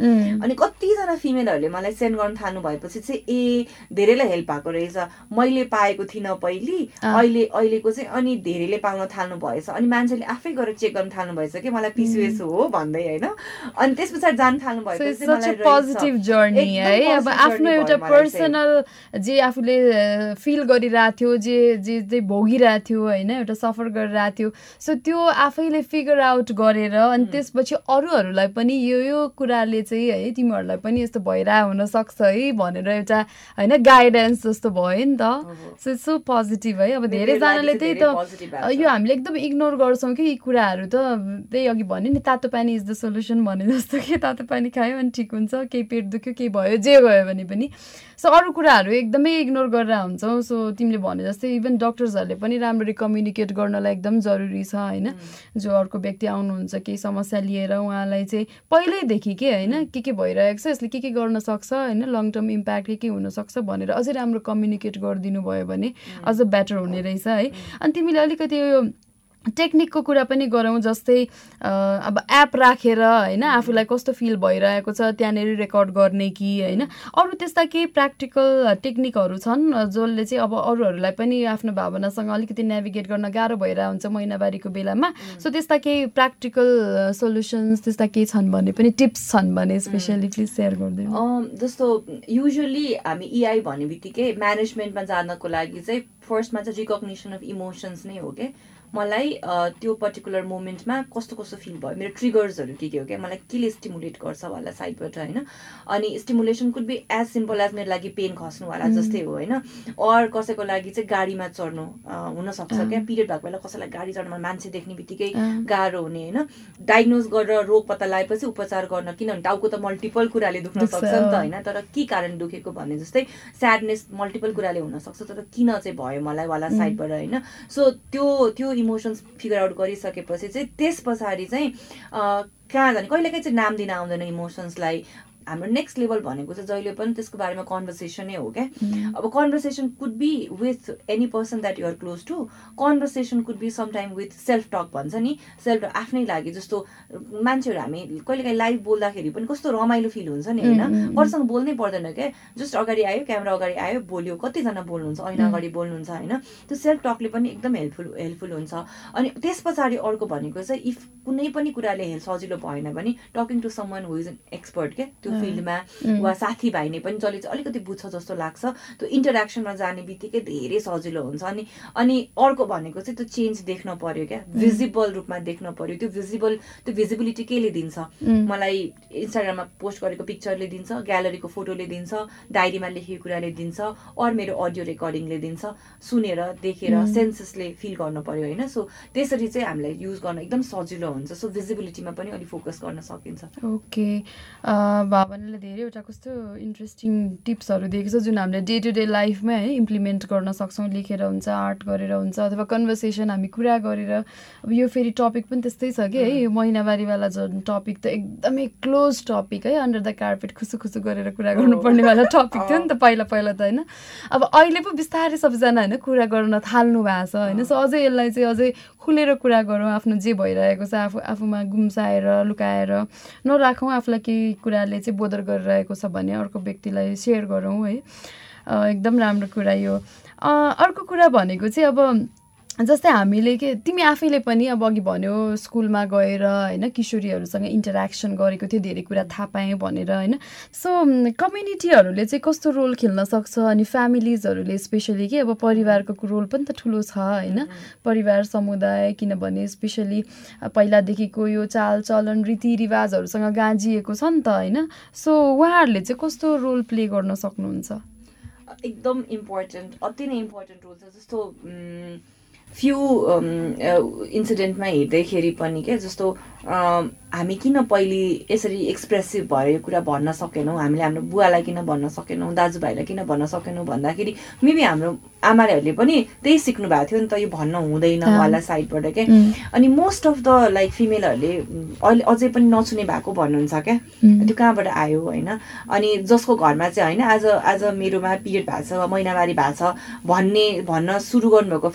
अनि कतिजना फिमेलहरूले मलाई सेन्ड गर्न थाल्नु भएपछि चाहिँ ए धेरैलाई हेल्प भएको रहेछ। मैले पाएको थिइनँ पहिले अहिले अहिलेको चाहिँ अनि धेरैले पाउन थाल्नु भएछ अनि मान्छेले आफै गएर चेक गर्न थाल्नु भएछ कि मलाई पिसिएस हो भन्दै होइन? अनि त्यस पछाडि जान थाल्नु अब आफ्नो एउटा पर्सनल जे आफूले फिल गरिरहेको थियो जे जे भोगिरहेको थियो होइन? एउटा सफर गरिरहेको थियो। सो त्यो आफैले फिगर आउट गरेर अनि त्यसपछि अरूहरूलाई पनि यो यो कुराले चाहिँ है तिमीहरूलाई पनि यस्तो भइरहेको हुनसक्छ है भनेर एउटा होइन गाइडेन्स जस्तो भयो नि त। सो सो पोजिटिभ है। अब धेरैजनाले त्यही त यो हामीले एकदम इग्नोर गर्छौँ कि यी कुराहरू त। त्यही अघि भन्यो नि तातो पानी इज द सोल्युसन भने जस्तो कि तातो पानी खायो अनि ठिक हुन्छ केही पेट दुख्यो केही भयो जे गयो भने पनि। सो अरू कुराहरू एकदमै इग्नोर गरेर हुन्छौँ। सो तिमीले भने जस्तै इभन डक्टर्सहरूले पनि राम्ररी कम्युनिकेट गर्नलाई एकदम जरुरी छ होइन? जो अर्को व्यक्ति आउनुहुन्छ केही समस्या लिएर उहाँलाई चाहिँ पहिल्यैदेखि के होइन? के के भइरहेको छ? यसले के के गर्न सक्छ होइन? लङ टर्म इम्प्याक्ट के के हुनसक्छ भनेर अझै राम्रो कम्युनिकेट गरिदिनु भयो भने अझ बेटर हुने रहेछ है। अनि तिमीले अलिकति यो टेक्निकको कुरा पनि गरौँ जस्तै अब एप राखेर होइन आफूलाई कस्तो फिल भइरहेको छ त्यहाँनिर रेकर्ड गर्ने कि होइन अरू त्यस्ता केही प्र्याक्टिकल टेक्निकहरू छन् जसले चाहिँ अब अरूहरूलाई पनि आफ्नो भावनासँग अलिकति नेभिगेट गर्न गाह्रो भइरहेको हुन्छ महिनावारीको बेलामा। सो त्यस्ता केही प्र्याक्टिकल सोल्युसन्स त्यस्ता केही छन् भने पनि टिप्स छन् भने स्पेसली प्लिज सेयर गरिदिनु। जस्तो युजली हामी इआई भन्ने बित्तिकै म्यानेजमेन्टमा जानको लागि चाहिँ फर्स्टमा चाहिँ रिकग्निसन अफ इमोसन्स नै हो क्या मलाई त्यो पर्टिकुलर मोमेन्टमा कस्तो कस्तो फिल भयो? मेरो ट्रिगर्सहरू के के हो क्या? मलाई केले स्टिमुलेट गर्छ वाला साइडबाट होइन? अनि stimulation could be as simple as मेरो लागि पेन खस्नुवाला जस्तै हो होइन? अर कसैको लागि चाहिँ गाडीमा चढ्नु हुनसक्छ क्या? पिरियड भएको बेला कसैलाई गाडी चढ्नुमा मान्छे देख्ने बित्तिकै गाह्रो हुने होइन? डायग्नोज गरेर रोग पत्ता लगाएपछि उपचार गर्न किनभने टाउको त मल्टिपल कुराले दुख्न सक्छ नि त होइन? तर के कारण दुखेको भन्ने जस्तै स्याडनेस मल्टिपल कुराले हुनसक्छ तर किन चाहिँ भयो मलाई वाला साइडबाट होइन? सो त्यो त्यो इमोसन्स फिगर आउट गरिसकेपछि चाहिँ त्यस पछाडि चाहिँ कहाँ जाने? कहिलेकाहीँ चाहिँ नाम दिन आउँदैन इमोसन्सलाई हाम्रो नेक्स्ट लेभल भनेको चाहिँ जहिले पनि त्यसको बारेमा कन्भर्सेसनै हो क्या। अब conversation could be with any person that you're close to conversation could be sometime with self talk भन्छ नि। सेल्फ टक आफ्नै लागि जस्तो मान्छेहरू हामी कहिलेकाहीँ लाइभ बोल्दाखेरि पनि कस्तो रमाइलो फिल हुन्छ नि होइन? अरूसँग बोल्नै पर्दैन क्या। जस्ट अगाडि आयो क्यामेरा अगाडि आयो बोल्यो कतिजना बोल्नुहुन्छ ऐना अगाडि बोल्नुहुन्छ होइन? त्यो सेल्फ टकले पनि एकदम हेल्पफुल हेल्पफुल हुन्छ। अनि त्यस पछाडि अर्को भनेको चाहिँ इफ कुनै पनि कुराले सजिलो भएन भने talking to someone who is an expert क्या? त्यो फिल्डमा वा साथीभाइ नै पनि जसले चाहिँ अलिकति बुझ्छ जस्तो लाग्छ त्यो इन्टरेक्सनमा जाने बित्तिकै धेरै सजिलो हुन्छ। अनि अनि अर्को भनेको चाहिँ त्यो चेन्ज देख्न पर्यो क्या। भिजिबल रूपमा देख्न पर्यो। त्यो भिजिबल त्यो भिजिबिलिटी केले दिन्छ? मलाई इन्स्टाग्राममा पोस्ट गरेको पिक्चरले दिन्छ ग्यालरीको फोटोले दिन्छ डायरीमा लेखेको कुराले दिन्छ अरू मेरो अडियो रेकर्डिङले दिन्छ। सुनेर देखेर सेन्सेसले फिल गर्नु पर्यो होइन? सो त्यसरी चाहिँ हामीलाई युज गर्न एकदम सजिलो हुन्छ। सो भिजिबिलिटीमा पनि अलिक फोकस गर्न सकिन्छ। ओके भावनाले धेरैवटा कस्तो इन्ट्रेस्टिङ टिप्सहरू दिएको छ जुन हामीले डे टु डे लाइफमै है इम्प्लिमेन्ट गर्न सक्छौँ लेखेर हुन्छ आर्ट गरेर हुन्छ अथवा कन्भर्सेसन हामी कुरा गरेर। अब यो फेरि टपिक पनि त्यस्तै छ कि है यो महिनावारीवाला जुन टपिक त एकदमै क्लोज टपिक है अन्डर द कार्पेट खुसु खुसु गरेर कुरा गर्नुपर्नेवाला टपिक थियो नि त पहिला पहिला त होइन। अब अहिले पो बिस्तारै सबैजना होइन कुरा गर्न थाल्नु भएको छ होइन। सो अझै यसलाई चाहिँ अझै खुलेर कुरा गरौँ आफ्नो जे भइरहेको छ आफू आफूमा गुम्साएर लुकाएर। नराखौँ आफूलाई केही कुराले चाहिँ बोधर गरिरहेको छ भने अर्को व्यक्तिलाई सेयर गरौँ है। एकदम राम्रो कुरा यो। अर्को कुरा भनेको चाहिँ अब जस्तै हामीले के तिमी आफैले पनि अब अघि भन्यो स्कुलमा गएर होइन किशोरीहरूसँग इन्टरेक्सन गरेको थियो धेरै कुरा थाहा पाएँ भनेर होइन। सो कम्युनिटीहरूले चाहिँ कस्तो रोल खेल्न सक्छ अनि फ्यामिलिजहरूले स्पेसली कि अब परिवारको रोल पनि त ठुलो छ होइन। परिवार समुदाय किनभने स्पेसली पहिलादेखिको यो चालचलन रीतिरिवाजहरूसँग गाँजिएको छ नि त होइन। सो उहाँहरूले चाहिँ कस्तो रोल प्ले गर्न सक्नुहुन्छ? एकदम इम्पोर्टेन्ट अति नै इम्पोर्टेन्ट रोल छ। जस्तो फ्यु इन्सिडेन्टमा हेर्दैखेरि पनि क्या जस्तो हामी किन पहिले यसरी एक्सप्रेसिभ भयो यो कुरा भन्न सकेनौँ? हामीले हाम्रो बुवालाई किन भन्न सकेनौँ? दाजुभाइलाई किन भन्न सकेनौँ? भन्दाखेरि मेबी हाम्रो आमाहरूले पनि त्यही सिक्नु भएको थियो नि त यो भन्न हुँदैन वाला साइडबाट क्या अनि मोस्ट अफ द लाइक फिमेलहरूले अहिले अझै पनि नचुने भएको भन्नुहुन्छ क्या त्यो कहाँबाट आयो होइन? अनि जसको घरमा चाहिँ होइन आज आज मेरोमा पिरियड भएको छ महिनावारी भएको छ भन्ने भन्न सुरु गर्नुभएको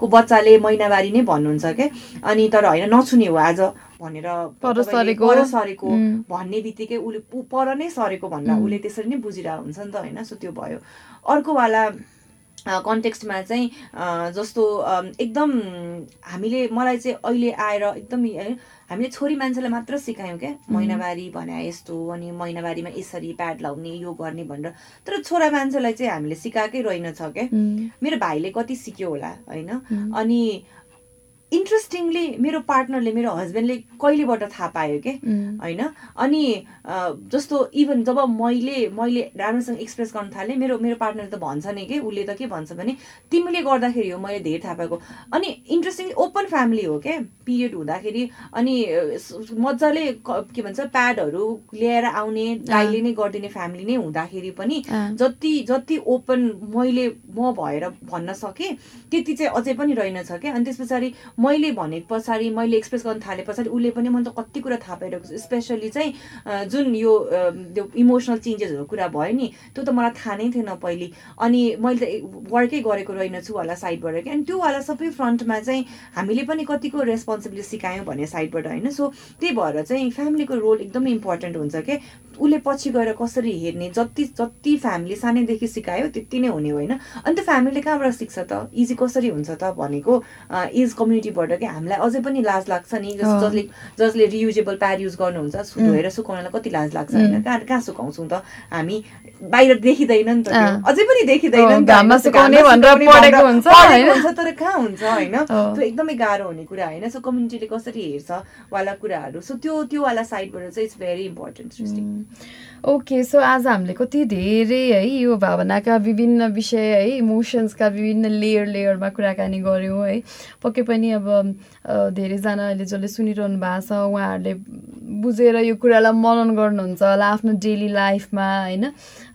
फ्यामिलीको बच्चाले महिनावारी नै भन्नुहुन्छ क्या अनि तर होइन नछुने हो आज भनेर पर सरेको। भन्ने बित्तिकै उसले पर नै सरेको भन्दा उसले त्यसरी नै बुझिरहेको हुन्छ नि त होइन सो त्यो भयो। अर्कोवाला कन्टेक्स्टमा चाहिँ जस्तो एकदम हामीले मलाई चाहिँ अहिले आएर एकदम हामीले छोरी मान्छेलाई मात्र सिकायौँ क्या। महिनावारी भने यस्तो अनि महिनावारीमा यसरी प्याड लाउने यो गर्ने भनेर। तर छोरा मान्छेलाई चाहिँ हामीले सिकाएकै रहेनछ क्या। मेरो भाइले कति सिक्यो होला होइन? अनि इन्ट्रेस्टिङली मेरो पार्टनरले मेरो हस्बेन्डले कहिलेबाट थाहा पायो कि? होइन? अनि जस्तो इभन जब मैले मैले राम्रोसँग एक्सप्रेस गर्न थालेँ मेरो मेरो पार्टनरले त भन्छ नि कि? उसले त के भन्छ भने तिमीले गर्दाखेरि हो मैले धेरै थाहा पाएको। अनि इन्ट्रेस्टिङली ओपन फ्यामिली हो क्या पिरियड हुँदाखेरि अनि मजाले के भन्छ प्याडहरू ल्याएर आउने गाईले नै गरिदिने फ्यामिली नै हुँदाखेरि पनि जति जति ओपन मैले म भएर भन्न सकेँ त्यति चाहिँ अझै पनि रहेनछ क्या अनि त्यस पछाडि मैले भने पछाडि मैले एक्सप्रेस गर्न थालेँ पछाडि उसले पनि मैले त कति कुरा थाहा पाइरहेको छु। स्पेसली चाहिँ जुन यो त्यो इमोसनल चेन्जेसहरू कुरा भयो नि त्यो त मलाई थाहा नै थिएन पहिले। अनि मैले त वर्कै गरेको रहेनछु होला साइडबाट कि। अनि त्योवाला सबै फ्रन्टमा चाहिँ हामीले पनि कतिको रेस्पोन्सिबिलिटी सिकायौँ भन्ने साइडबाट होइन? सो त्यही भएर चाहिँ फ्यामिलीको रोल एकदमै इम्पोर्टेन्ट हुन्छ कि। उसले पछि गएर कसरी हेर्ने? जति जति फ्यामिली सानैदेखि सिकायो त्यति नै हुने होइन। अनि त्यो फ्यामिलीले कहाँबाट सिक्छ त? इजी कसरी हुन्छ त भनेको एज कम्युनिटीबाट कि? हामीलाई अझै पनि लाज लाग्छ नि। जसले जसले रियुजेबल प्याड युज गर्नुहुन्छ धोएर सुकाउनलाई कति लाज लाग्छ होइन? कहाँ कहाँ सुकाउँछौँ त? हामी बाहिर देखिँदैन नि त अझै पनि देखिँदैन तर कहाँ हुन्छ होइन? त्यो एकदमै गाह्रो हुने कुरा होइन। सो कम्युनिटीले कसरी हेर्छ वाला कुराहरू? सो त्यो त्यो वाला साइडबाट चाहिँ it's very important okay so आज हामीले कति धेरै है यो भावनाका विभिन्न विषय है इमोसन्सका विभिन्न लेयर लेयरमा कुराकानी गऱ्यौँ है। पक्कै पनि अब धेरैजना अहिले जसले सुनिरहनु भएको छ उहाँहरूले बुझेर यो कुरालाई मनन गर्नुहुन्छ होला आफ्नो डेली लाइफमा होइन?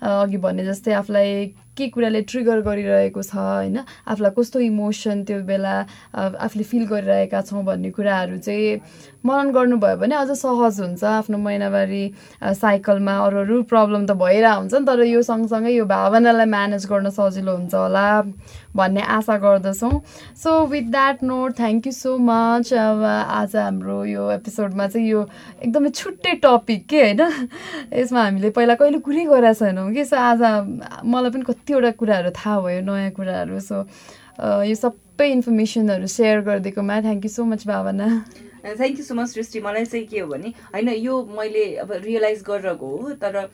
अघि भने जस्तै आफूलाई के कुराले ट्रिगर गरिरहेको छ होइन? आफूलाई कस्तो इमोसन त्यो बेला आफूले फिल गरिरहेका छौँ भन्ने कुराहरू चाहिँ मनन गर्नुभयो भने अझ सहज हुन्छ। आफ्नो महिनावारी साइकलमा अरू अरू प्रब्लम त भइरहेको हुन्छ नि तर यो सँगसँगै यो भावनालाई म्यानेज गर्न सजिलो हुन्छ होला। भन्ने आशा गर्दछौँ। So with that note thank you so much अब आज हाम्रो यो एपिसोडमा चाहिँ यो एकदमै छुट्टै टपिक के होइन? यसमा हामीले पहिला कहिले कुरै गरेका छैनौँ कि? सो आज मलाई पनि कतिवटा कुराहरू थाहा भयो नयाँ कुराहरू। सो यो सबै इन्फर्मेसनहरू share गरिदिएकोमा thank you so much Bhavana. Thank you so much Srishti. मलाई चाहिँ के हो भने होइन यो मैले अब रियलाइज गरेर हो तर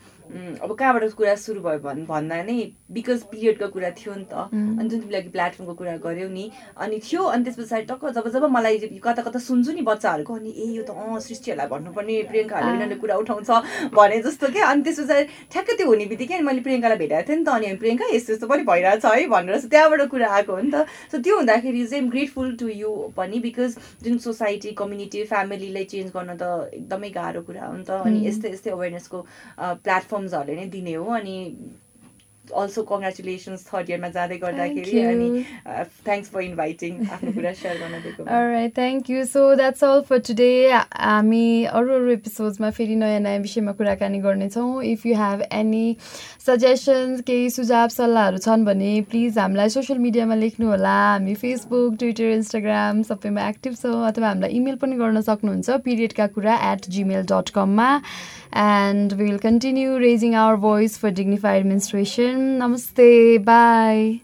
अब कहाँबाट कुरा सुरु भयो भन् भन्दा नै बिकज पिरियडको कुरा थियो नि त। अनि जुन तिमीले प्लेटफर्मको कुरा गऱ्यौ नि अनि थियो अनि त्यस पछाडि टक्क जब जब मलाई कता कता सुन्छु नि बच्चाहरूको अनि ए यो त अँ सृष्टिहरूलाई भन्नुपर्ने प्रियङ्काहरूले यिनीहरूले कुरा उठाउँछ भने जस्तो क्या। अनि त्यस पछाडि ठ्याक्कै त्यो हुने बित्तिकै मैले प्रियङ्कालाई भेटाएको थिएँ नि त अनि प्रियङ्का यस्तो यस्तो पनि भइरहेछ है भनेर त्यहाँबाट कुरा आएको हो नि त। सो त्यो हुँदाखेरि चाहिँ ग्रेटफुल टु यु पनि बिकज जुन सोसाइटी कम्युनिटी फ्यामिलीलाई चेन्ज गर्न त एकदमै गाह्रो कुरा हो नि त। अनि यस्तै यस्तै अवेरनेसको प्लेटफर्म फर्म्सहरूले नै दिने हो अनि अल्सो कङ्ग्रेचुलेसन्स थर्ड इयरमा जाँदै गर्दाखेरि अनि थ्याङ्क्स फर इन्भाइटिङ आफ्नो कुरा सेयर गर्न दिएको thank you so that's all for today हामी अरू अरू एपिसोड्समा फेरि नयाँ नयाँ विषयमा कुराकानी गर्नेछौँ। If you have any suggestions केही सुझाव सल्लाहहरू छन् भने प्लिज हामीलाई सोसियल मिडियामा लेख्नुहोला हामी फेसबुक ट्विटर इन्स्टाग्राम सबैमा एक्टिभ छौँ अथवा हामीलाई इमेल पनि गर्न सक्नुहुन्छ। पिरियडका कुरा एट जिमेल डट कममा and we will continue raising our voice for dignified menstruation. Namaste. Bye.